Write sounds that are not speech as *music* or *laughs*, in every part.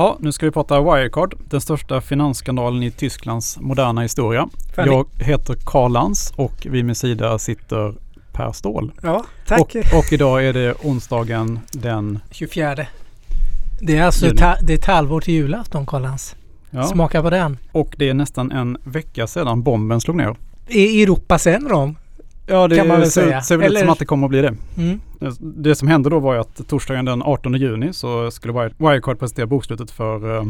Ja, nu ska vi prata Wirecard, den största finansskandalen i Tysklands moderna historia. Fanny. Jag heter Karl Lantz och vid min sida sitter Per Ståhl. Ja, tack. Och, och idag är det onsdagen den... 24. Det är alltså ta, det är ett halvår till julafton, Karl-Hans. Ja, Smaka på den. och det är nästan en vecka sedan bomben slog ner. I Europas Enron. Ja, det Kan man väl ser, ser väl ut Eller- som att det kommer att bli det. Mm. Det som hände då var ju att torsdagen den 18 juni så skulle Wire- Wirecard presentera bokslutet för eh,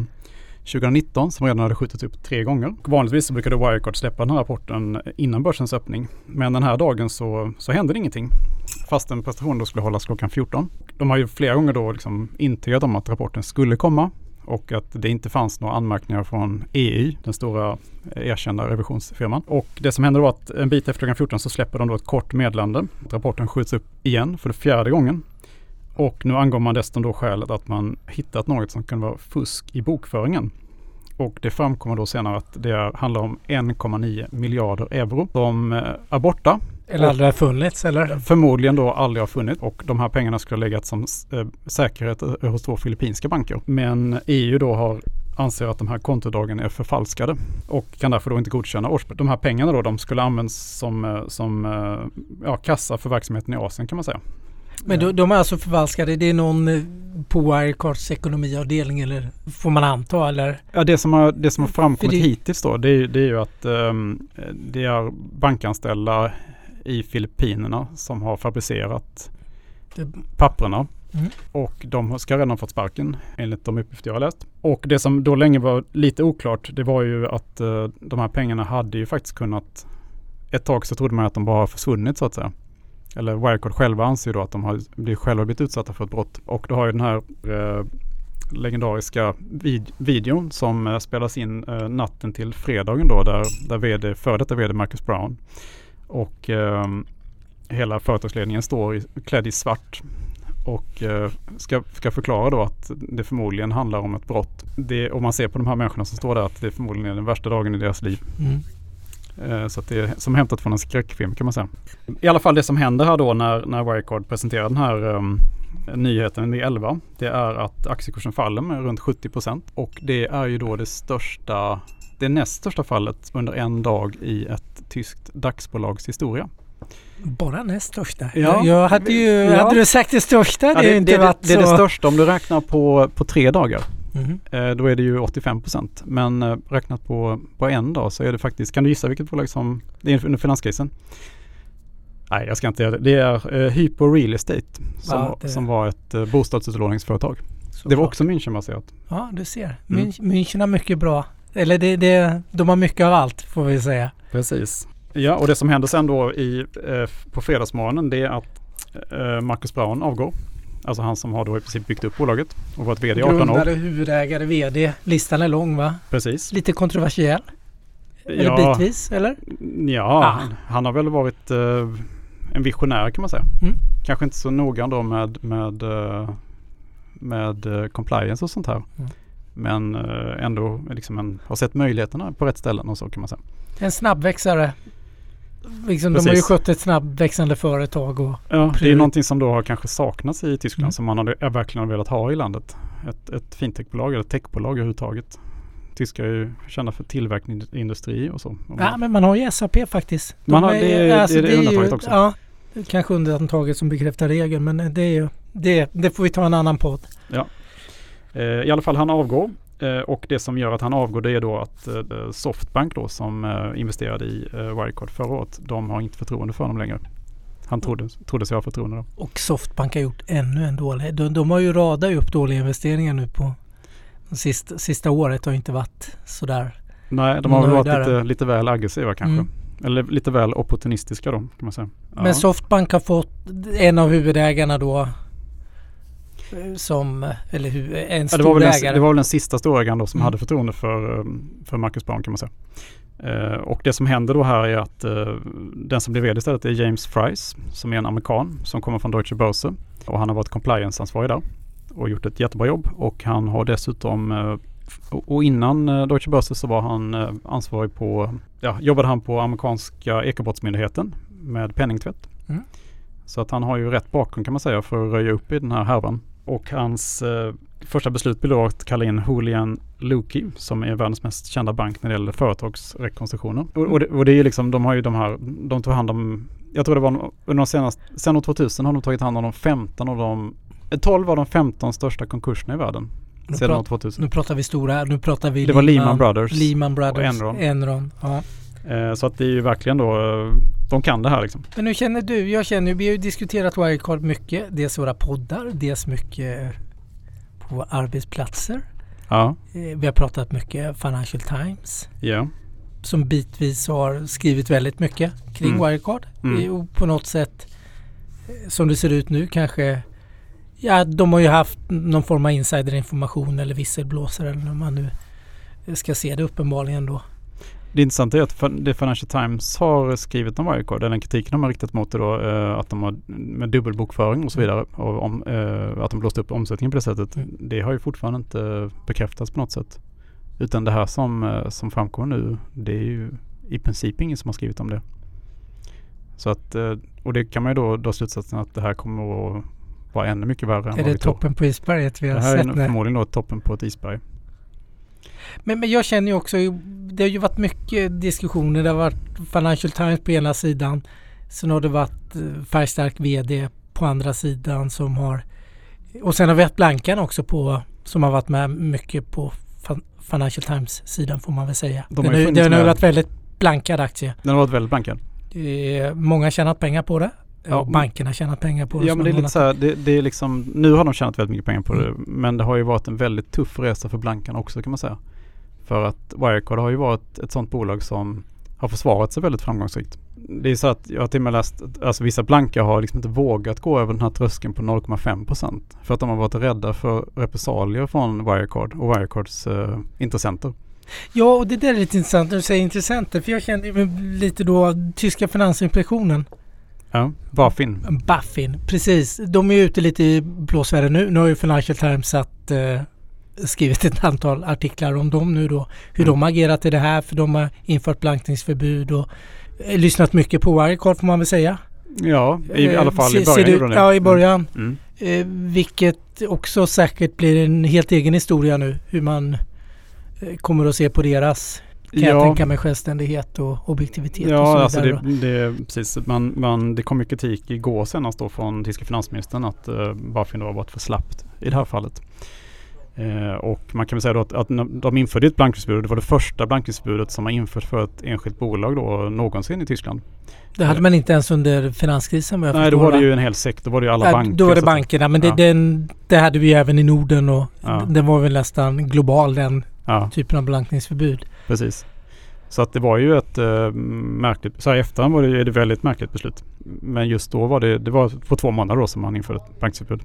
2019 som redan hade skjutits upp tre gånger. Vanligtvis så brukade Wirecard släppa den här rapporten innan börsens öppning. Men den här dagen så, så hände det ingenting. Fastän presentationen då skulle hållas klockan 14. De har ju flera gånger då liksom intygat om att rapporten skulle komma och att det inte fanns några anmärkningar från EU, den stora erkända revisionsfirman. Och det som hände då var att en bit efter klockan 14 så släpper de då ett kort meddelande. Rapporten skjuts upp igen för det fjärde gången. Och nu angår man dessutom då skälet att man hittat något som kan vara fusk i bokföringen. Och det framkommer då senare att det handlar om 1,9 miljarder euro som eh, är borta. Eller aldrig har funnits, eller? Förmodligen då aldrig har funnits och de här pengarna skulle ha legat som eh, säkerhet eh, hos två filippinska banker. Men EU då har anser att de här kontodragen är förfalskade och kan därför då inte godkänna årsböcker. De här pengarna då de skulle användas som, eh, som ja, kassa för verksamheten i Asien kan man säga. Men de, de är alltså förvalskade. Det är någon på Wirecards ekonomiavdelning eller får man anta eller? Ja, det som har, det som har framkommit det- hittills då, det är, det är ju att ehm, det är bankanställda i Filippinerna som har fabricerat Det- papperna. Mm. Och de ska redan ha fått sparken enligt de uppgifter jag har läst. Och det som då länge var lite oklart, det var ju att eh, de här pengarna hade ju faktiskt kunnat, ett tag så trodde man att de bara försvunnit så att säga. Eller Wirecard själva anser ju då att de har blivit, själva blivit utsatta för ett brott. Och då har ju den här eh, legendariska vid- videon som eh, spelas in eh, natten till fredagen då där, där vd, före detta vd Marcus Brown och ehm, hela företagsledningen står i, klädd i svart och eh, ska, ska förklara då att det förmodligen handlar om ett brott. Det, om man ser på de här människorna som står där att det förmodligen är den värsta dagen i deras liv. Mm. Eh, Så det är som hämtat från en skräckfilm kan man säga. I alla fall det som händer här då när, när Wirecard presenterar den här um, nyheten i 11. Det är att aktiekursen faller med runt 70 procent. Och det är ju då det största, det näst största fallet under en dag i ett tyskt dagsbolags historia. Bara näst största. Ja. Jag, hade ju, Ja. hade du sagt det största? Ja, det, är inte det, varit det är det så. största om du räknar på, på tre dagar. Eh, då är det ju 85 procent. Men eh, räknat på, på en dag så är det faktiskt, kan du gissa vilket bolag som, det är under finanskrisen? Nej, jag ska inte göra det. Det är eh, Hypo Real Estate som, Ja, det- som var ett eh, bostadsutlåningsföretag. Det Såklart. var också Münchenbaserat. Ja, du ser. Mm. Mün- München har mycket bra. Eller det, det, de har mycket av allt får vi säga. Precis. Ja, och det som händer sen då i, eh, på fredagsmorgonen det är att eh, Marcus Brown avgår. Alltså han som har då i princip byggt upp bolaget och varit vd i 18 år. Grundare, huvudägare, VD. Listan är lång va? Precis. Lite kontroversiell. Eller Ja, bitvis, eller? Ja, Ah. han, han har väl varit eh, en visionär kan man säga. Mm. Kanske inte så noga då med, med, med eh, compliance och sånt här. Mm. Men eh, ändå liksom en, har sett möjligheterna på rätt ställen och så kan man säga. En snabbväxare. Liksom, de har ju skött ett snabbväxande företag och Ja, det är någonting som då har kanske saknats i Tyskland Mm. som man hade, verkligen har velat ha i landet. Ett, ett fintechbolag eller techbolag överhuvudtaget. Tyskar är ju kända för tillverkningsindustri och så. Och Ja, men man har ju SAP faktiskt. De Man har- det är- det är det ju- undantaget också. Ja, kanske undantaget som bekräftar regeln men det är ju det, det får vi ta en annan podd. Eh, I alla fall han avgår. Eh, och det som gör att han avgår det är då att eh, Softbank då som eh, investerade i eh, Wirecard förra året. De har inte förtroende för honom längre. Han trodde, trodde sig ha förtroende då. Och Softbank har gjort ännu en dålig. De, de har ju radat upp dåliga investeringar nu på sista, sista året har inte varit sådär. Nej, de har väl varit lite, lite väl aggressiva kanske. Mm. Eller lite väl opportunistiska då kan man säga. Ja. Men Softbank har fått en av huvudägarna då eh, som, eller hu, en Ja, det, stor var väl den, ägare. det var väl den sista storägaren då som Mm. hade förtroende för, för Marcus Brown kan man säga. Eh, och det som händer då här är att eh, den som blir vd istället är James Fries som är en amerikan som kommer från Deutsche Börse. Och han har varit compliance-ansvarig där och gjort ett jättebra jobb. Och han har dessutom eh, och innan Deutsche Börse så var han ansvarig på, ja, jobbade han på amerikanska ekobrottsmyndigheten med penningtvätt. Mm. Så att han har ju rätt bakgrund kan man säga för att röja upp i den här härvan. Och hans eh, första beslut blir då att kalla in Julian Luki som är världens mest kända bank när det gäller företagsrekonstruktioner. Och, och, det, och det är liksom, de har ju de här, de tog hand om, jag tror det var under de senaste, sen år 2000 har de tagit hand om de 15 av de, 12 av de 15 största konkurserna i världen. Nu, sedan år prat, 2000. nu pratar vi stora, nu pratar vi Det var Lehman Brothers. Lehman Brothers och Enron. Enron ja. Eh, så att det är ju verkligen då, eh, de kan det här liksom. Men hur känner du? Jag känner, vi har ju diskuterat Wirecard mycket. Dels våra poddar, dels mycket på arbetsplatser. Ja, Eh, Vi har pratat mycket Financial Times ja. som bitvis har skrivit väldigt mycket kring Mm. Wirecard. Mm. Och på något sätt som det ser ut nu kanske Ja, de har ju haft någon form av insiderinformation eller visselblåsare eller hur man nu ska se det uppenbarligen då. Det intressanta är att det Financial Times har skrivit om Wirecard, den kritiken de har riktat mot det då, eh, att de har med dubbelbokföring och så vidare, och om, eh, att de blåst upp omsättningen på det sättet, det har ju fortfarande inte bekräftats på något sätt. Utan det här som, eh, som framkommer nu, det är ju i princip ingen som har skrivit om det. Så att, och det kan man ju då dra slutsatsen att det här kommer att vara ännu mycket värre än Är vad det vi tror. toppen på isberget vi har Det här är sett nu? förmodligen då toppen på ett isberg. Men, men jag känner ju också, det har ju varit mycket diskussioner. Det har varit Financial Times på ena sidan. Sen har det varit eh, färgstark VD på andra sidan som har och sen har vi haft Blankan också på som har varit med mycket på Fin- Financial Times sidan får man väl säga. De har Den har, varit väldigt blankad aktie. Den har varit väldigt blankad. Eh, många har tjänat pengar på det. Ja, och bankerna tjänat pengar på det. Ja men det är lite så här, det, det är liksom, nu har de tjänat väldigt mycket pengar på det. Mm. Men det har ju varit en väldigt tuff resa för Blankan också kan man säga. För att Wirecard har ju varit ett sånt bolag som har försvarat sig väldigt framgångsrikt. Det är så att jag har till och med läst, att, alltså vissa Blanka har liksom inte vågat gå över den här tröskeln på 0,5 procent. För att de har varit rädda för repressalier från Wirecard och Wirecards eh, intressenter. Ja, och det där är lite intressant när du säger intressenter. För jag känner lite då tyska finansinspektionen. Ja, Bafin. Baffin, precis. De är ute lite i blåsväder nu. Nu har ju Financial Times satt, eh, skrivit ett antal artiklar om dem nu då. Hur Mm. de agerat i det här. För de har infört blankningsförbud och eh, lyssnat mycket på Wirecard får man väl säga. Ja, i Eh, alla fall i början gjorde det. Ja, i början. Mm. Eh, vilket också säkert blir en helt egen historia nu. Hur man eh, kommer att se på deras, kan jag tänka mig, självständighet och objektivitet och Ja, så alltså vidare. det, det, precis. Man, man, det kom ju kritik igår senast då från tyska finansministern att uh, Bafin har varit för slappt i det här fallet. Eh, och man kan väl säga då att, att de införde ett blankningsförbud. Det var det första blankningsförbudet som har införts för ett enskilt bolag då någonsin i Tyskland. Det hade man inte ens under finanskrisen vad jag Nej, förstår, då var det ju en hel sektor. Då var det ju alla Ja, banker. Då var det bankerna men det, Ja. den, det hade vi även i Norden och Ja. den var väl nästan global den Ja, typen av blankningsförbud. Precis. Så att det var ju ett uh, märkligt, så här i efterhand var det ju ett väldigt märkligt beslut. Men just då var det, det var på två månader då som man införde ett blankningsförbud.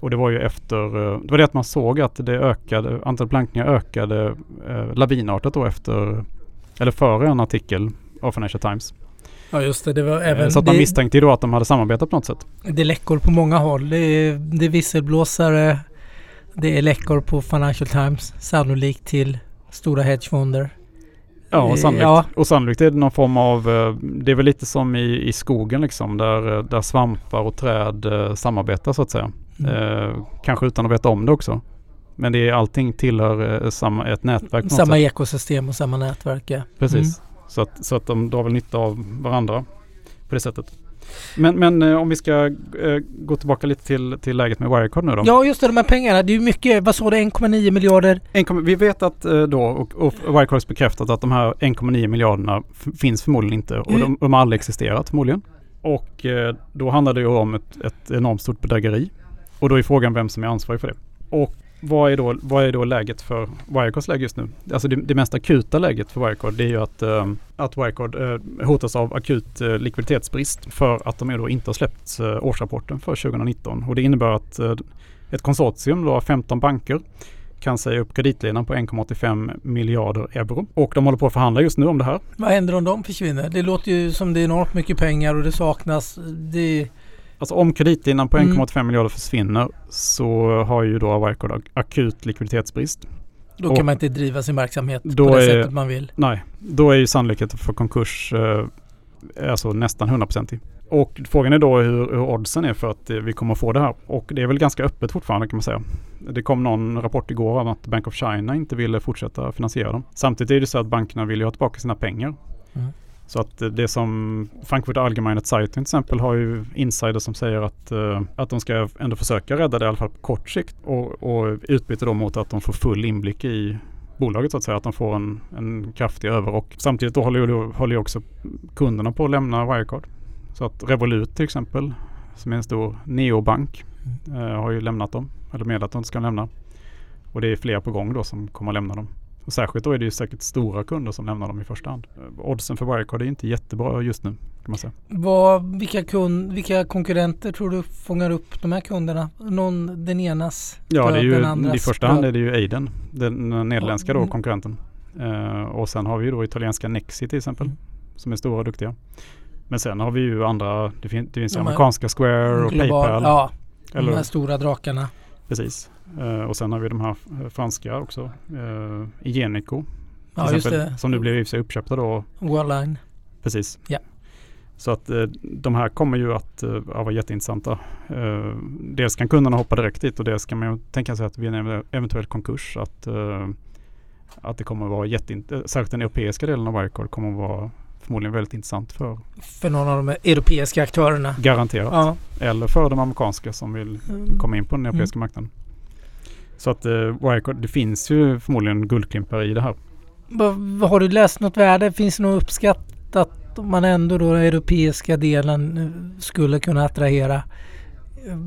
Och det var ju efter, eh, det var det att man såg att det ökade, antalet blankningar ökade uh, lavinartat då efter, eller före en artikel av Financial Times. Ja just det, det var även så att man det, misstänkte ju då att de hade samarbetat på något sätt. det är läckor på många håll. Det är, det är visselblåsare, det är läckor på Financial Times, sannolikt till stora hedgefonder. Ja, och sannolikt, ja. och sannolikt är det någon form av, eh, det är väl lite som i, i skogen liksom, där, eh, där svampar och träd eh, samarbetar så att säga. Mm. Eh, kanske utan att veta om det också. Men det är allting tillhör samma, ett nätverk Samma sätt. ekosystem och samma nätverk. Ja. Precis. Så, att, så att de drar väl nytta av varandra på det sättet. Men, men eh, om vi ska eh, gå tillbaka lite till, till läget med Wirecard nu då. Ja just det, de här pengarna. Det är ju mycket, vad sa du, 1,9 miljarder? 1,- vi vet att eh, då, och, och Wirecard har bekräftat att de här 1,9 miljarderna finns förmodligen inte och Mm. de, de har aldrig existerat förmodligen. Och då handlar det ju om ett, ett enormt stort bedrägeri. Och då är frågan vem som är ansvarig för det. Och vad är då, vad är då läget för Wirecards läge just nu? Alltså det, det mest akuta läget för Wirecard det är ju att, eh, att Wirecard eh, hotas av akut eh, likviditetsbrist för att de då inte har släppt eh, årsrapporten för 2019. Och det innebär att eh, ett konsortium av 15 banker kan säga upp kreditlinan på 1,85 miljarder euro. Och de håller på att förhandla just nu om det här. Vad händer om de försvinner? Det låter ju som det är enormt mycket pengar och det saknas. Det, Alltså om kreditlinan på Mm. 1,85 miljarder försvinner så har ju då Wirecard ak- akut likviditetsbrist. då Och kan man inte driva sin verksamhet på det är- sättet man vill. Nej, då är ju sannolikheten för konkurs eh, alltså nästan hundraprocentig. Och frågan är då hur, hur oddsen är för att eh, vi kommer få det här. Och det är väl ganska öppet fortfarande kan man säga. Det kom någon rapport igår om att Bank of China inte ville fortsätta finansiera dem. Samtidigt är det så att bankerna vill ju ha tillbaka sina pengar. Mm. Så att eh, det som Frankfurt Allgemeine Zeitung till exempel har ju insiders som säger att, uh, att de ska ändå försöka rädda det i alla fall på kort sikt och, och utbyte då mot att de får full inblick i bolaget så att säga. Att de får en, en kraftig över och samtidigt då håller ju, håller också kunderna på att lämna Wirecard. Så att Revolut till exempel som är en stor neobank mm. uh, har ju lämnat dem eller meddelat att de ska lämna. Och det är fler på gång då som kommer att lämna dem. Och särskilt då är det ju säkert stora kunder som lämnar dem i första hand. Oddsen för Wirecard är inte jättebra just nu kan man säga. Vad, vilka, kund, vilka konkurrenter tror du fångar upp de här kunderna? Någon, den enas Ja, det är ju, andras i första hand är det ju Aiden, den nederländska då, mm. konkurrenten. Uh, och sen har vi ju då italienska Nexi till exempel, mm. som är stora och duktiga. Men sen har vi ju andra, det, fin det finns de amerikanska Square och global, Paypal. Ja, eller, de här stora drakarna. Precis. Uh, och sen har vi de här eh, franska också. Uh, Igenico. Ja, exempel, just det. Som nu blev i sig uppköpta då. Worldline. Precis. Ja. Så att uh, de här kommer ju att uh, vara jätteintressanta. Dels kan kunderna hoppa direkt dit och dels kan man tänka sig att vid en eventuell konkurs att, att det kommer att vara jätteintressant. Särskilt den europeiska delen av Wirecard kommer att vara förmodligen väldigt intressant för För någon av de europeiska aktörerna. Garanterat. Ja. Eller för de amerikanska som vill mm. komma in på den europeiska mm. marknaden. Så att uh, Wirecard, det finns ju förmodligen guldklimpar i det här. Har du läst något värde? Finns det något uppskattat om man ändå då den europeiska delen eh, skulle kunna attrahera eh,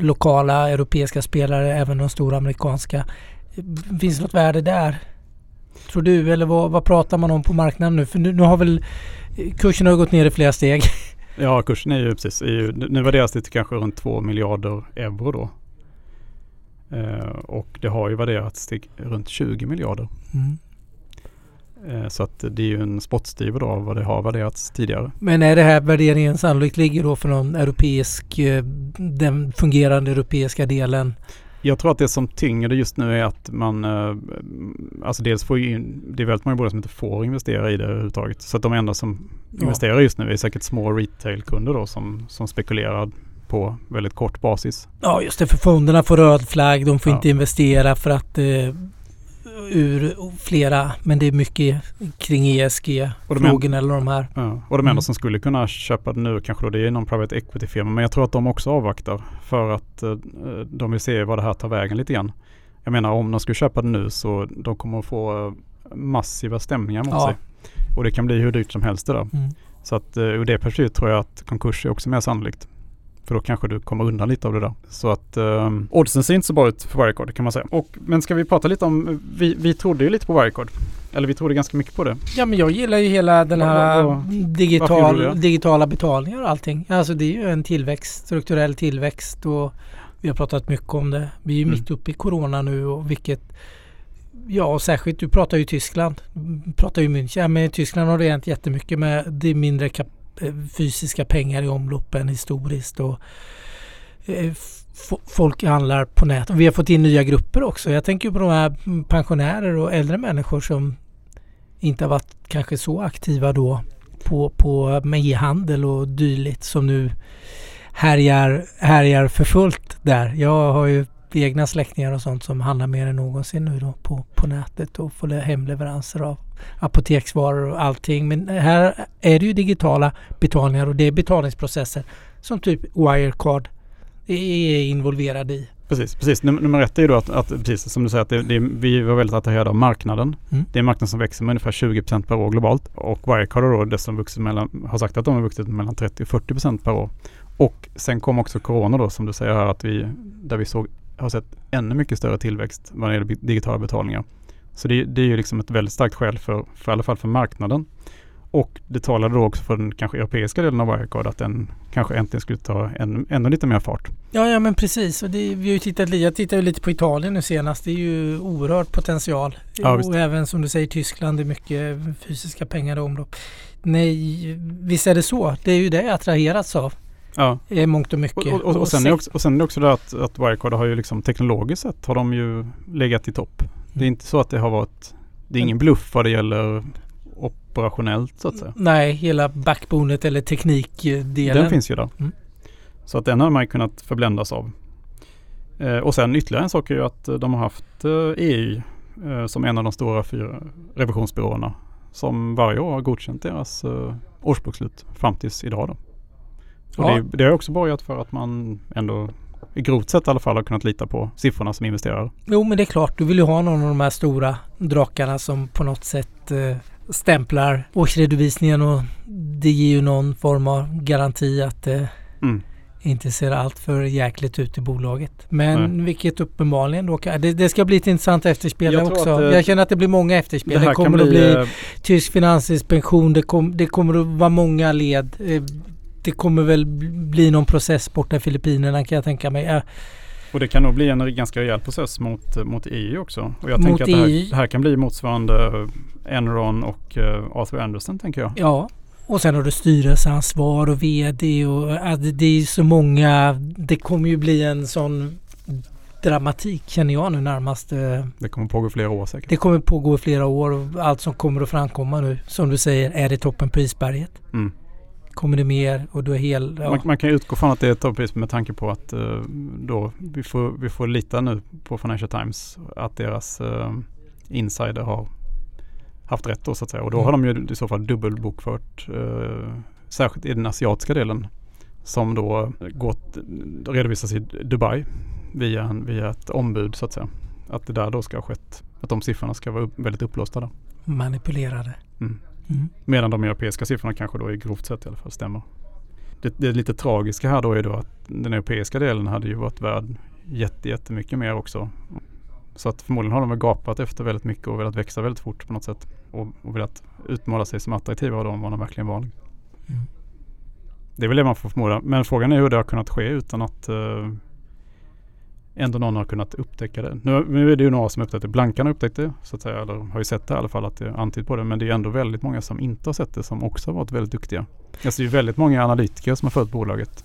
lokala europeiska spelare, även de stora amerikanska. Finns det något värde där? Tror du eller vad, vad pratar man om på marknaden nu? För nu, nu har väl kursen har gått ner i flera steg. *laughs* Ja, kursen är ju precis, är ju, nu värderas det till kanske runt 2 miljarder euro då. Eh, och det har ju värderats till runt 20 miljarder. Mm. Eh, så att det är ju en spottstyver då av vad det har värderats tidigare. Men är det här värderingen sannolikt ligger då för någon europeisk, eh, den fungerande europeiska delen? Jag tror att det som tynger det just nu är att man, alltså dels får ju, det är väldigt många bolag som inte får investera i det överhuvudtaget. Så att de enda som investerar just nu är säkert små retailkunder då som, som spekulerar på väldigt kort basis. Ja just det, för fonderna får röd flagg, de får ja. inte investera för att eh, ur flera, men det är mycket kring ESG-frågorna eller de här. Ja. Och de enda mm. som skulle kunna köpa det nu kanske då det är någon private equity-firma. Men jag tror att de också avvaktar för att eh, de vill se vad det här tar vägen lite grann. Jag menar om de skulle köpa det nu så de kommer att få eh, massiva stämningar mot ja. sig. Och det kan bli hur dyrt som helst det där. Mm. Så att eh, ur det perspektivet tror jag att konkurs är också mer sannolikt. För då kanske du kommer undan lite av det där. Så att eh, oddsen ser inte så bra ut för Wirecard kan man säga. Och, men ska vi prata lite om, vi, vi trodde ju lite på Wirecard. Eller vi trodde ganska mycket på det. Ja men jag gillar ju hela den här var, var, digital, digitala betalningar och allting. Alltså det är ju en tillväxt, strukturell tillväxt och vi har pratat mycket om det. Vi är ju mm. mitt uppe i Corona nu och vilket Ja, och särskilt du pratar ju Tyskland. Du pratar ju München. Ja, men Tyskland har det hänt jättemycket med det mindre kap Eh, fysiska pengar i omloppen historiskt. Och, eh, folk handlar på nätet. Vi har fått in nya grupper också. Jag tänker på de här pensionärer och äldre människor som inte har varit kanske så aktiva då på, på med e-handel och dylikt som nu härjar, härjar för fullt där. Jag har ju egna släktingar och sånt som handlar mer än någonsin nu då på, på nätet och får hemleveranser av apoteksvaror och allting. Men här är det ju digitala betalningar och det är betalningsprocesser som typ Wirecard är involverad i. Precis, precis. Num nummer ett är ju då att, att precis som du säger, att det, det, vi var väldigt attraherade av marknaden. Mm. Det är en marknad som växer med ungefär 20% per år globalt. Och Wirecard då dessutom vuxit mellan, har sagt att de har vuxit mellan 30 och 40% per år. Och sen kom också Corona då som du säger här att vi, där vi såg, har sett ännu mycket större tillväxt vad det gäller digitala betalningar. Så det, det är ju liksom ett väldigt starkt skäl för, för i alla fall för marknaden. Och det talade då också för den kanske europeiska delen av Wirecard att den kanske äntligen skulle ta än, ännu lite mer fart. Ja, ja men precis. Och det, vi har tittat, jag tittade lite på Italien nu senast. Det är ju oerhört potential. Ja, och även som du säger Tyskland, det är mycket fysiska pengar i omlopp. Nej, visst är det så. Det är ju det jag attraherats av. Ja. I mångt och mycket. Och, och, och, sen, är också, och sen är det också det att, att Wirecard har ju liksom teknologiskt sett har de ju legat i topp. Det är inte så att det har varit, det är ingen bluff vad det gäller operationellt så att säga. Nej, hela backbonet eller teknikdelen. Den finns ju där. Mm. Så att den har man kunnat förbländas av. Eh, och sen ytterligare en sak är ju att eh, de har haft eh, EU eh, som en av de stora fyra revisionsbyråerna som varje år har godkänt deras eh, årsbokslut fram tills idag. Då. Och Ja. det, det har också borgat för att man ändå grovt sett i alla fall har kunnat lita på siffrorna som investerare. Jo, men det är klart. Du vill ju ha någon av de här stora drakarna som på något sätt eh, stämplar årsredovisningen och det ger ju någon form av garanti att det Mm. inte ser allt för jäkligt ut i bolaget. Men vilket uppenbarligen då kan, det, det ska bli ett intressant efterspel Jag också. att, eh, Jag känner att det blir många efterspel. Det, kommer att bli eh, tysk finansinspektion, det, kom, det kommer att vara många led. Eh, Det kommer väl bli någon process borta i Filippinerna kan jag tänka mig. Eh, Och det kan nog bli en ganska rejäl process mot, mot EU också. Och jag Mot tänker att det här, det här kan bli motsvarande Enron och eh, Arthur Anderson tänker jag. Ja, och sen har du styrelseansvar och VD och det, är så många. Det kommer ju bli en sån dramatik känner jag nu närmast. Eh, Det kommer pågå flera år säkert. Det kommer pågå flera år och allt som kommer att framkomma nu som du säger är det toppen på isberget. Mm. Kommer det mer och du är hel... Ja. Man, man kan utgå från att det är ett toppris med tanke på att eh, då vi får, vi får lita nu på Financial Times att deras eh, insider har haft rätt då så att säga. Och då Mm. har de ju i så fall dubbelbokfört eh, särskilt i den asiatiska delen som då gått, redovisas i Dubai via, en, via ett ombud så att säga. Att det där då ska ha skett, att de siffrorna ska vara upp, väldigt uppblåsta där. Manipulerade. Mm. Mm. Medan de europeiska siffrorna kanske då i grovt sett i alla fall stämmer. Det, det lite tragiska här då är då att den europeiska delen hade ju varit värd jätte, jättemycket mer också. Så att förmodligen har de väl gapat efter väldigt mycket och velat växa väldigt fort på något sätt. Och, och velat utmåla sig som attraktivare då än vad de verkligen var. Mm. Det är väl det man får förmoda. Men frågan är hur det har kunnat ske utan att eh, ändå någon har kunnat upptäcka det. Nu, nu är det ju några som upptäckt det. Blankan har upptäckt det så att säga. Eller har ju sett det i alla fall att det är antytt på det. Men det är ändå väldigt många som inte har sett det som också har varit väldigt duktiga. Alltså det är väldigt många analytiker som har följt bolaget.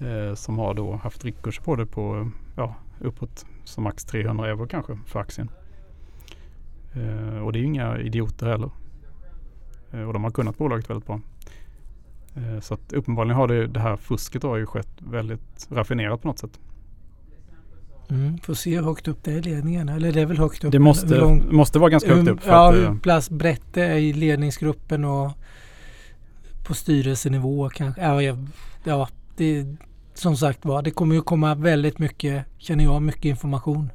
Eh, som har då haft riktkurser på det på ja, uppåt som max 300 euro kanske för aktien. Eh, och det är ju inga idioter heller. Eh, och de har kunnat bolaget väldigt bra. Eh, så att uppenbarligen har det, det här fusket har ju skett väldigt raffinerat på något sätt. Mm. Får se hur högt upp det är i ledningen. Eller det är väl högt upp. Det måste, hur långt- måste vara ganska högt upp. För ja, att, hur eh, plats brett det är i ledningsgruppen och på styrelsenivå kanske. Ja, ja det, som sagt var, det kommer ju komma väldigt mycket, känner jag, mycket information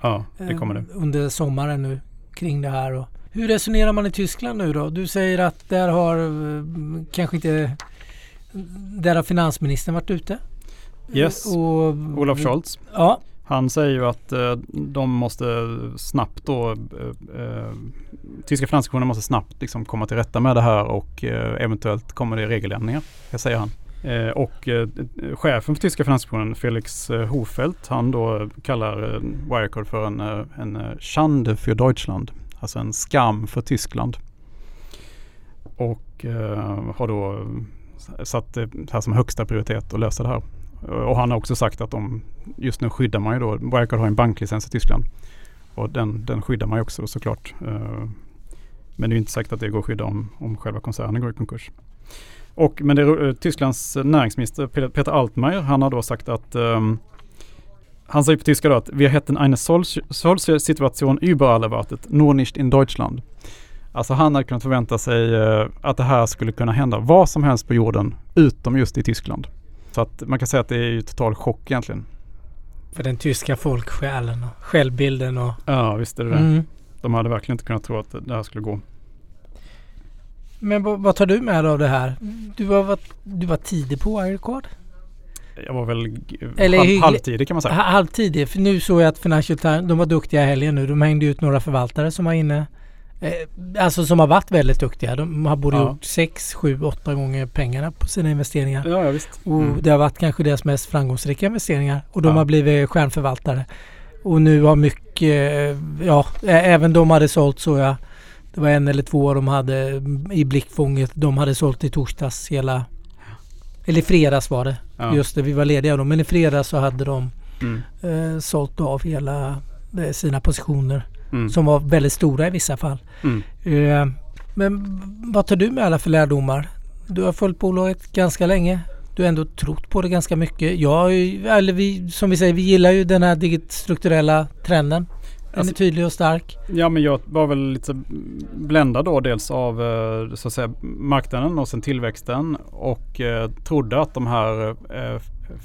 ja, det kommer det. eh, under sommaren nu kring det här. Och hur resonerar man i Tyskland nu då? Du säger att där har eh, kanske inte där har finansministern varit ute. Yes. Och, Olaf Scholz. Ja, han säger ju att eh, de måste snabbt då, eh, eh, tyska finansinspektionen måste snabbt liksom komma till rätta med det här och eh, eventuellt kommer det regeländringar, det säger han. Eh, och eh, chefen för tyska finansinspektionen, Felix eh, Hofelt, han då kallar eh, Wirecard för en, eh, en eh, Schande für Deutschland, alltså en skam för Tyskland. Och eh, har då satt det här som högsta prioritet att lösa det här. Och han har också sagt att de just nu skyddar man ju då, Wirecard har en banklicens i Tyskland. Och den, den skyddar man ju också såklart. Eh, men det är inte säkert att det går att skydda om, om själva koncernen går i konkurs. Och, men det, eh, Tysklands näringsminister Peter Altmaier, han har då sagt att ehm, han säger på tyska då att vi har hätten eine solche, solche Situation überall wartet, nur nicht in Deutschland. Alltså han hade kunnat förvänta sig eh, att det här skulle kunna hända var som helst på jorden, utom just i Tyskland. Så att man kan säga att det är ju total chock egentligen. för den tyska folksjälen och självbilden och Ja, visst är det det. Mm. De hade verkligen inte kunnat tro att det här skulle gå. Men vad, tar du med dig av det här? Du var, du var tidig på Wirecard? Jag var väl Eller halv, halvtidig kan man säga. Ha- Halvtidig, för nu såg jag att Financial Times, de var duktiga i helgen nu. De hängde ut några förvaltare som var inne. Eh, alltså som har varit väldigt duktiga. De har både Ja. gjort 6, 7, 8 gånger pengarna på sina investeringar. Ja, ja visst. Och Mm. det har varit kanske deras mest framgångsrika investeringar. Och de Ja. har blivit stjärnförvaltare. Och nu har mycket, eh, ja, även de hade sålt så jag. Det var en eller två de hade mm, i blickfånget. De hade sålt i torsdags hela, eller i fredags var det. Ja. Just det, vi var lediga då. Men i fredags så hade de Mm. eh, sålt av hela eh, sina positioner. Mm. Som var väldigt stora i vissa fall. Mm. Eh, Men vad tar du med alla för lärdomar? Du har följt bolaget ganska länge. Du har ändå trott på det ganska mycket. Jag, eller vi, som vi säger, vi gillar ju den här strukturella trenden. Den alltså, är tydlig och stark. Ja men jag var väl lite bländad då dels av eh, så att säga, marknaden och sen tillväxten och eh, trodde att de här eh,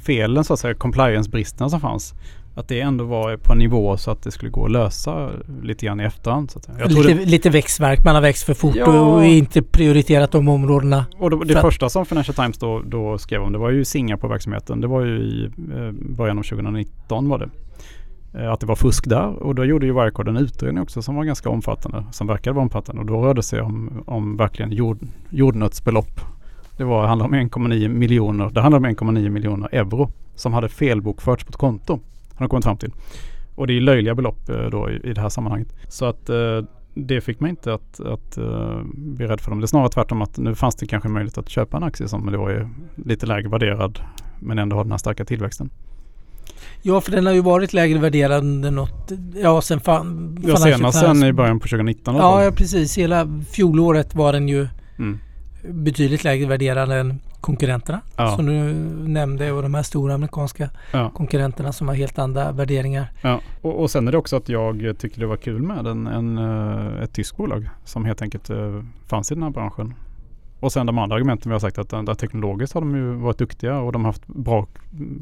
felen så att säga, compliance-bristerna som fanns att det ändå var på en nivå så att det skulle gå att lösa lite grann i efterhand. Så att jag lite, det, lite växtverk, man har växt för fort ja, och inte prioriterat de områdena. Och då, det första som Financial Times då, då, skrev om det var ju Singapore-verksamheten. Det var ju i eh, början av 2019 var det. Eh, att det var fusk där och då gjorde ju Wirecard en utredning också som var ganska omfattande, som verkade vara omfattande och då rörde det sig om, om verkligen jord, jordnötsbelopp. Det var, handlade om 1,9 miljoner, det handlade om 1,9 miljoner euro som hade felbokförts på ett konto. Har de kommit fram till. Och det är löjliga belopp eh, då i, i det här sammanhanget. Så att eh, det fick mig inte att, att uh, bli rädd för dem. Det är snarare tvärtom att nu fanns det kanske möjlighet att köpa en aktie som då är lite lägre värderad men ändå har den här starka tillväxten. Ja, för den har ju varit lägre värderad under något, ja sen fan, Ja, senast sen i början på 2019. Ja, ja, precis. Hela fjolåret var den ju mm. betydligt lägre värderad än konkurrenterna ja. som du nämnde och de här stora amerikanska ja. konkurrenterna som har helt andra värderingar. Ja. Och, och sen är det också att jag tycker det var kul med en, en, eh, ett tyskt bolag som helt enkelt eh, fanns i den här branschen. Och sen de andra argumenten vi har sagt att där teknologiskt har de ju varit duktiga och de har haft bra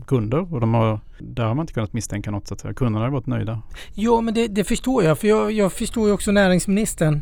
kunder och de har, där har man inte kunnat misstänka något. Så att kunderna har varit nöjda. Jo men det, det förstår jag för jag, jag förstår ju också näringsministern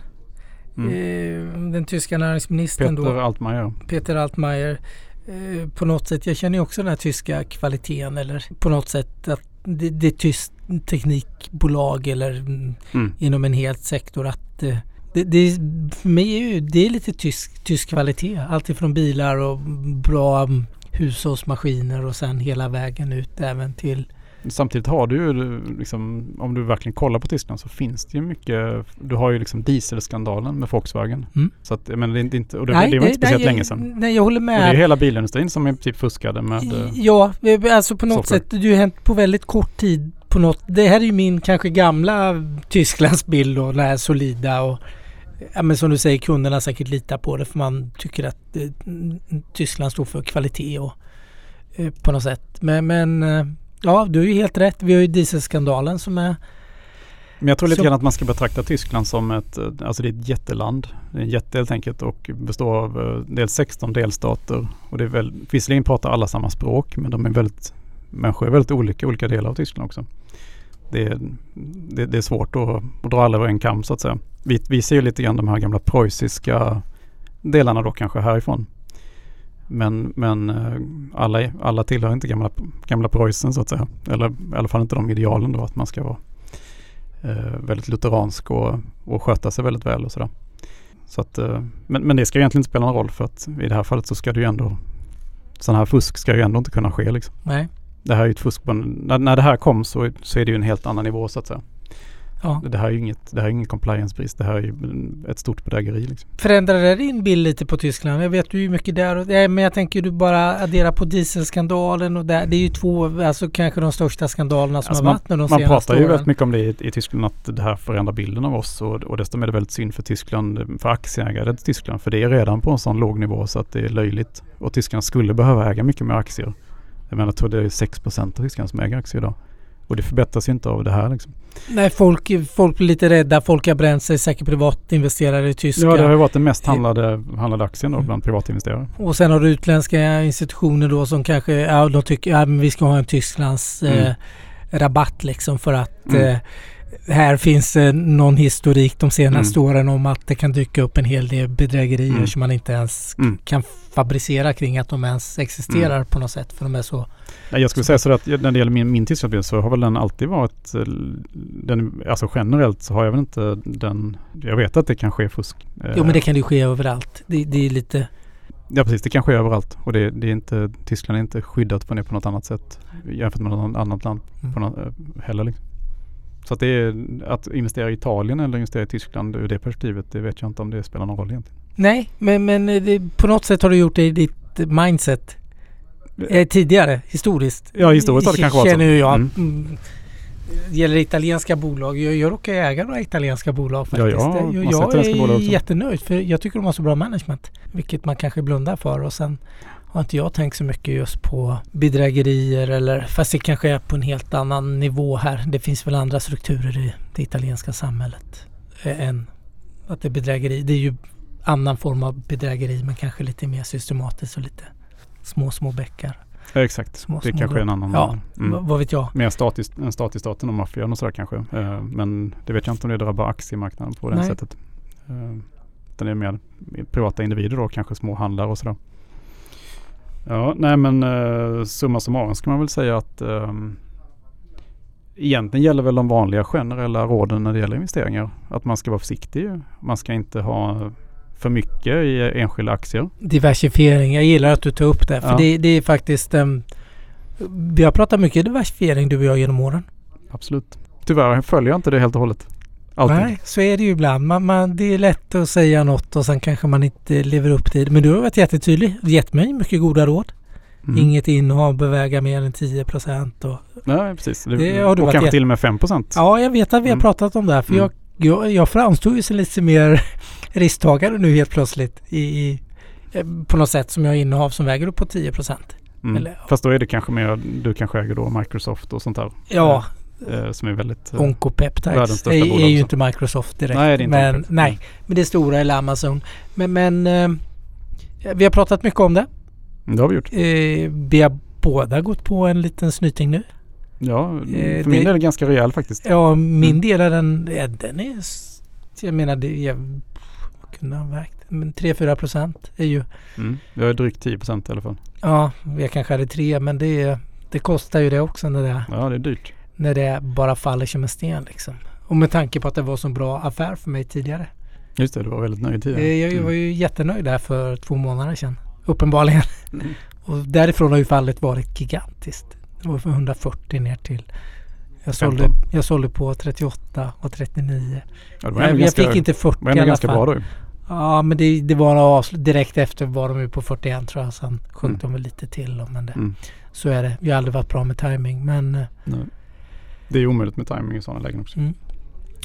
Mm. Eh, den tyska näringsministern Peter då, Altmaier. Peter Altmaier. Eh, på något sätt, jag känner ju också den här tyska kvaliteten eller på något sätt att det, det är tyskt teknikbolag eller mm. inom en hel sektor att eh, det, det, för mig är ju, det är lite tysk, tysk kvalitet. Alltifrån bilar och bra hushållsmaskiner och sen hela vägen ut även till Samtidigt har du ju liksom, om du verkligen kollar på Tyskland så finns det ju mycket, du har ju liksom dieselskandalen med Volkswagen. Mm. Så att, men det är inte, och det, nej, det var inte speciellt nej, länge sedan. Nej, jag håller med. Och det är hela bilindustrin som är typ fuskade med eh, Ja, alltså på något software. sätt, det har hänt på väldigt kort tid på något. Det här är ju min kanske gamla Tysklandsbild och den här solida och ja, men som du säger, kunderna säkert litar på det för man tycker att eh, Tyskland står för kvalitet och eh, på något sätt. Men, men eh, Ja, du är ju helt rätt. Vi har ju dieselskandalen som är men jag tror lite grann att man ska betrakta Tyskland som ett, eh, alltså det är ett jätteland. Det är en jätte helt enkelt och består av eh, dels 16 delstater. Och det är väl, visserligen pratar alla samma språk men de är väldigt, människor är väldigt olika i olika delar av Tyskland också. Det är, det, det är svårt att, att dra alla över en kam så att säga. Vi, vi ser ju lite grann de här gamla preussiska delarna då kanske härifrån. Men, men eh, alla, alla tillhör inte gamla, gamla Preussen så att säga. Eller i alla fall inte de idealen då att man ska vara eh, väldigt lutheransk och, och sköta sig väldigt väl och sådär. Så att, eh, men, men det ska egentligen inte spela någon roll för att i det här fallet så ska det ju ändå sådana här fusk ska ju ändå inte kunna ske liksom. Nej. Det här är ju ett fusk när, när det här kom så, så är det ju en helt annan nivå så att säga. Ja. Det här är ju inget, det här är ingen compliance-brist. Det här är ju ett stort bedrägeri. Liksom. Förändrar det din bild lite på Tyskland? Jag vet ju mycket där. Och, men jag tänker du bara addera på dieselskandalen och där. Det är ju två, alltså kanske de största skandalerna som alltså har varit de man pratar ju väldigt mycket om det i, i, Tyskland att det här förändrar bilden av oss och, och desto mer är det väldigt synd för Tyskland, för aktieägare till Tyskland. För det är redan på en sån låg nivå så att det är löjligt. Och Tyskland skulle behöva äga mycket mer aktier. Jag menar, jag tror det är 6% av Tyskland som äger aktier idag. Och det förbättras ju inte av det här liksom. Nej, folk, folk blir lite rädda. Folk har bränt sig, säkert privatinvesterare i tyska. Ja, det har ju varit den mest handlade, handlade aktien då mm. bland privatinvesterare. Och sen har du utländska institutioner då som kanske, ja, de tycker att ja, vi ska ha en Tysklands mm. eh, rabatt liksom för att mm. eh, här finns eh, någon historik de senaste mm. åren om att det kan dyka upp en hel del bedrägerier mm. som man inte ens mm. kan fabricera kring att de ens existerar mm. på något sätt. För de är så... Jag skulle säga så att när det gäller min, min tidsbild så har väl den alltid varit, eh, den, alltså generellt så har jag väl inte den, jag vet att det kan ske fusk. Jo men det kan ju ske överallt. Det, det är lite Ja precis, det kan ske överallt och det, det, är inte, Tyskland är inte skyddat på det på något annat sätt jämfört med något annat land mm. på något, eh, heller. Liksom. Så att, det är, att investera i Italien eller investera i Tyskland ur det perspektivet, det vet jag inte om det spelar någon roll egentligen. Nej, men, men det, på något sätt har du gjort det i ditt mindset eh, tidigare, historiskt. Ja, historiskt har det kanske varit så. Känner jag. Mm. Det gäller italienska bolag. Jag, jag råkar äga några italienska bolag faktiskt. Ja, ja, jag, jag är jättenöjd för jag tycker de har så bra management. Vilket man kanske blundar för och sen har inte jag tänkt så mycket just på bedrägerier eller fast det kanske är på en helt annan nivå här. Det finns väl andra strukturer i det italienska samhället eh, än att det är bedrägeri. Det är ju annan form av bedrägeri men kanske lite mer systematiskt och lite små, små bäckar. Ja, exakt. Små, det små kanske är en annan. Ja, mm. vad vet jag. Mer statisk, en stat i staten och maffian och sådär kanske. Eh, men det vet jag inte om det drabbar aktiemarknaden på det Nej. sättet. Eh, utan det är mer privata individer då, kanske små handlare och sådär. Ja, nej men uh, summa summarum ska man väl säga att um, egentligen gäller väl de vanliga generella råden när det gäller investeringar. Att man ska vara försiktig. Man ska inte ha för mycket i enskilda aktier. Diversifiering. Jag gillar att du tar upp det. För Ja. det, det är faktiskt... Um, vi har pratat mycket diversifiering du och jag genom åren. Absolut. Tyvärr följer jag inte det helt och hållet. Alltid. Nej, så är det ju ibland. Man, man, det är lätt att säga något och sen kanske man inte lever upp till det. Men du har varit jättetydlig. Gett mig mycket goda råd. Mm. Inget innehav beväga mer än 10 procent. Och, Nej, precis. Det, Det har du och kanske jätte- till och med 5 procent. ja, jag vet att vi har Mm. pratat om det här. För Mm. jag, jag, jag framstod ju som lite mer *laughs* risktagare nu helt plötsligt. I, i, eh, på något sätt som jag har innehav som väger upp på 10 procent. Mm. Eller- Fast då är det kanske mer, du kanske äger då Microsoft och sånt där. Ja, Eh, som är väldigt... eh, Oncopeptides är, är ju inte Microsoft direkt. Nej, det är inte men, Microsoft. nej, men det stora eller Amazon. Men, men eh, vi har pratat mycket om det. det har vi gjort. Eh, vi har båda gått på en liten snyting nu. Ja, Eh, för min del är det ganska rejäl faktiskt. Ja, min Mm. del är den, den är... Jag menar, det jag, kunde ha vägt? Men 3-4 procent är ju... Mm. Jag är drygt 10 procent i alla fall. Ja, jag kanske hade 3 men det, det kostar ju det också det, Ja, det är dyrt. När det bara faller som en sten liksom. Och med tanke på att det var så bra affär för mig tidigare. Just det, du var väldigt nöjd tidigare. Eh, Jag Mm. var ju jättenöjd där för två månader sedan. Uppenbarligen. Mm. Och därifrån har ju fallet varit gigantiskt. Det var från 140 ner till... Jag sålde, 15. jag sålde på 38 och 39. Ja, Jag, jag ganska, fick inte 40 var i alla ganska fall. bra då. Ja men det, det var avslut. Direkt efter var de ju på 41 tror jag. Sen sjönk Mm. de väl lite till. Men det, Mm. så är det. Vi har aldrig varit bra med timing. Men eh, Nej. Det är omöjligt med timing i sådana lägen också. mm.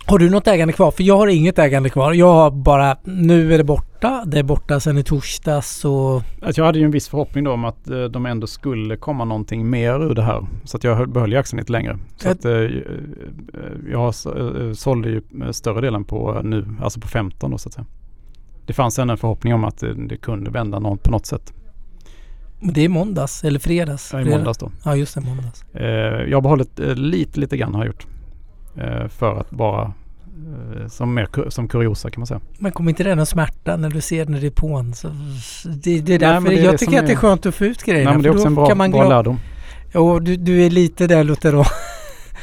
har du något ägande kvar? För jag har inget ägande kvar. Jag har bara, nu är det borta. Det är borta sedan i torsdags och Alltså jag hade ju en viss förhoppning då om att eh, de ändå skulle komma någonting mer ur det här. Så att jag höll- behöll ju aktien lite längre. Så Jag- att, eh, eh, jag sålde ju större delen på nu, alltså på 15 då så att säga. Det fanns ändå en förhoppning om att det, det kunde vända något på något sätt. Det är måndags eller fredags. Ja, I måndags då. Ja just det, måndags. Eh, jag har behållit eh, lite, lite grann har jag gjort. Eh, för att bara som, mer, som kuriosa kan man säga. Men kommer inte det någon smärta när du ser när det är på en? Så, det, det är Nej, därför men det är jag det tycker att det är är- skönt att få ut grejerna. Nej, men det är också en bra, kan man bra lärdom. Jo, du, du är lite där Luther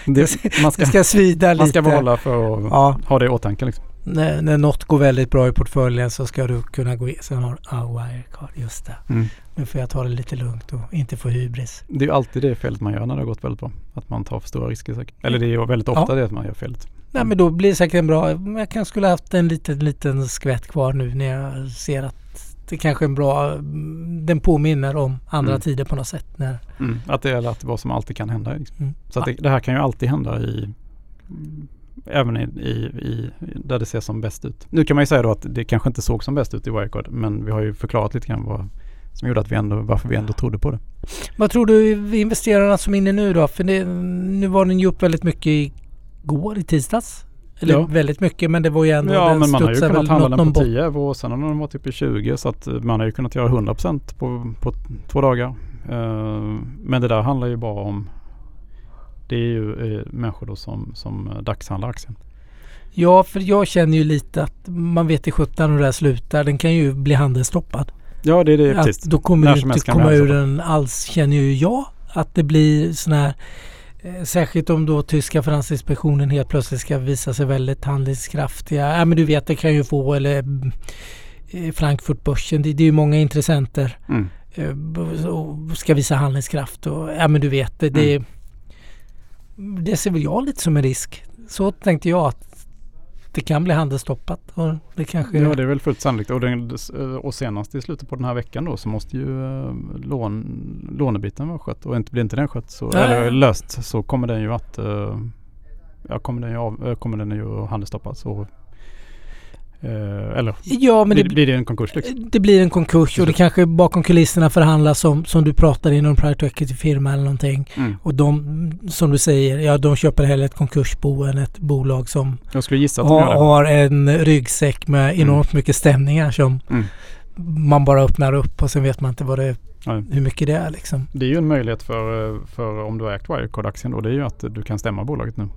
Det, man, ska, Det ska svida lite. man ska behålla för att Ja, ha det i åtanke. Liksom. när, när något går väldigt bra i portföljen så ska du kunna gå in. Sen har du Wirecard, just det. Mm. Nu får jag ta det lite lugnt och inte få hybris. Det är ju alltid det felet man gör när det har gått väldigt bra. Att man tar för stora risker säkert. Eller det är ju väldigt ofta det att man gör felet. Nej men då blir det säkert en bra. Jag kanske skulle haft en liten, liten skvätt kvar nu när jag ser att det kanske är en bra, den påminner om andra Mm. tider på något sätt. När, Mm. Att det är att vad som alltid kan hända. Liksom. mm. Så att det, det här kan ju alltid hända i Även i, i, i, där det ser som bäst ut. Nu kan man ju säga då att det kanske inte såg som bäst ut i Wirecard. Men vi har ju förklarat lite grann vad som gjorde att vi ändå, varför vi ändå trodde på det. Vad tror du investerarna som är inne nu då? För det, nu var den ju upp väldigt mycket igår i tisdags. Eller Ja. väldigt mycket men det var ju ändå, Ja men man har ju kunnat handla den på bot- 10 euro och sen har den varit uppe i 20 så att eh, man har ju kunnat göra 100% på, på två dagar. Eh, men det där handlar ju bara om det är ju eh, människor då som, som dagshandlar aktien. Ja för jag känner ju lite att man vet i sjutton hur det här slutar. Den kan ju bli handelsstoppad. Ja det är det Att precis. då kommer du inte komma det ur den alls känner ju jag. Att det blir sån här eh, Särskilt om då tyska finansinspektionen helt plötsligt ska visa sig väldigt handlingskraftiga. Ja men du vet det kan ju få eller eh, Frankfurtbörsen. Det, det är ju många intressenter. Mm. eh, och ska visa handlingskraft och ja men du vet det, det, Mm. det ser väl jag lite som en risk. Så tänkte jag att det kan bli handelsstoppat och det kanske Ja det är väl fullt sannolikt och, den, och senast i slutet på den här veckan då så måste ju eh, lån, lånebiten vara skött och inte, blir inte den skött så, Nej. eller löst så kommer den ju att eh, ja, kommer, den ju av, eh, kommer den ju handelsstoppas. Och, eller Ja, men blir, det, blir det en konkurs liksom? det blir en konkurs och det kanske bakom kulisserna förhandlas om, som du pratar i någon private equity-firma eller någonting. Mm. Och de, som du säger, ja de köper hellre ett konkursbo än ett bolag som har, har en ryggsäck med enormt mycket stämningar som Mm. man bara öppnar upp och sen vet man inte vad det, Nej. hur mycket det är liksom. Det är ju en möjlighet för, eh, för om du har ägt Wirecard-aktien då. Det är ju att du kan stämma bolaget nu.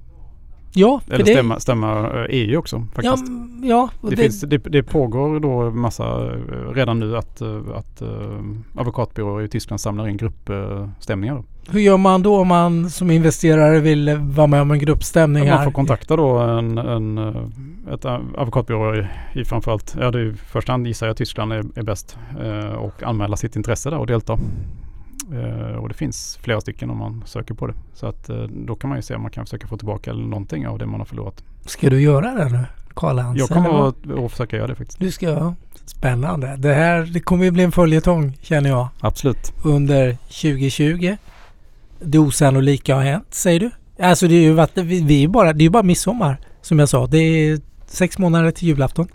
Ja, Eller det, stämma, stämma eh, EU också ja, faktiskt. ja och det, det, finns, det, det pågår då massa eh, redan nu att, eh, att uh, advokatbyråer i Tyskland samlar in gruppstämningar. Då. hur gör man då om man som investerare vill vara med om en gruppstämning Man här? får kontakta då en, en, ett advokatbyrå i, i framförallt, ja det är i första hand gissar jag Tyskland är, är bäst eh, och anmäla sitt intresse där och delta. Eh, och det finns flera stycken om man söker på det. Så att eh, då kan man ju se om man kan försöka få tillbaka någonting av det man har förlorat. Ska du göra det nu? Karl Hans? Jag kommer att, att försöka göra det faktiskt. Du ska, spännande. Det här det kommer ju bli en följetong känner jag Absolut. under 2020. Det osannolika har hänt säger du? Alltså det är ju varit, vi, vi är bara, det är bara midsommar som jag sa. Det är sex månader till julafton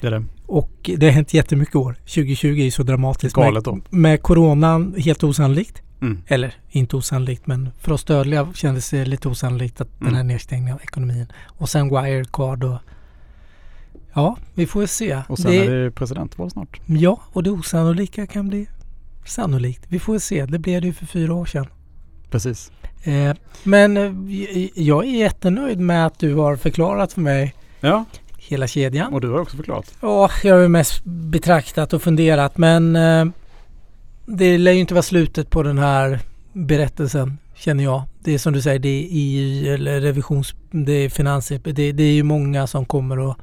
Det är det. Och det har hänt jättemycket år. 2020 är ju så dramatiskt. Galet då. Med, med coronan helt osannolikt. Mm. Eller inte osannolikt men för oss dödliga kändes det lite osannolikt att den här Mm. nedstängningen av ekonomin. Och sen Wirecard och Ja, vi får se. Och sen det, är det presidentval snart. Ja, och det osannolika kan bli sannolikt. Vi får se. Det blev det ju för fyra år sedan. Precis. Eh, men eh, jag är jättenöjd med att du har förklarat för mig Ja, hela kedjan. och du har också förklarat. Ja, jag har ju mest betraktat och funderat men eh, det lär ju inte vara slutet på den här berättelsen känner jag. Det är som du säger, det är EU eller revisions... Det är finans... Det, det är ju många som kommer att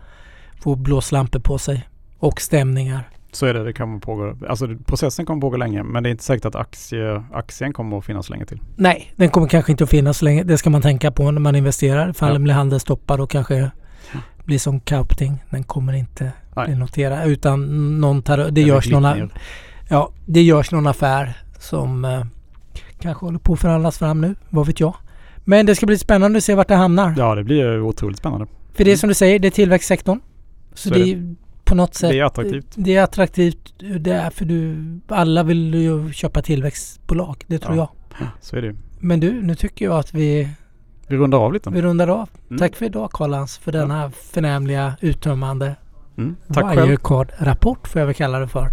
få blåslampor på sig. Och stämningar. Så är det, det kan pågå. Alltså processen kommer pågå länge men det är inte säkert att aktie, aktien kommer att finnas länge till. Nej, den kommer kanske inte att finnas länge. Det ska man tänka på när man investerar. Ifall Ja. blir handelsstoppad och kanske blir som Kaupting. Den kommer inte Nej. bli noterad utan någon tar, det görs någon, ja, det görs någon affär som eh, kanske håller på att förhandlas fram nu. Vad vet jag. Men det ska bli spännande att se vart det hamnar. Ja, det blir otroligt spännande. För det är som du säger, det är tillväxtsektorn. Så, Så det är på något sätt Det är attraktivt. Det är attraktivt. Det är för du, alla vill ju köpa tillväxtbolag. Det tror Ja. jag. Så är det. Men du, nu tycker jag att vi Vi rundar av lite. Vi rundar av. Mm. Tack för idag Karl-Hans för denna förnämliga uttömmande Mm. Tack själv. Wirecard-rapport får jag väl kalla det för.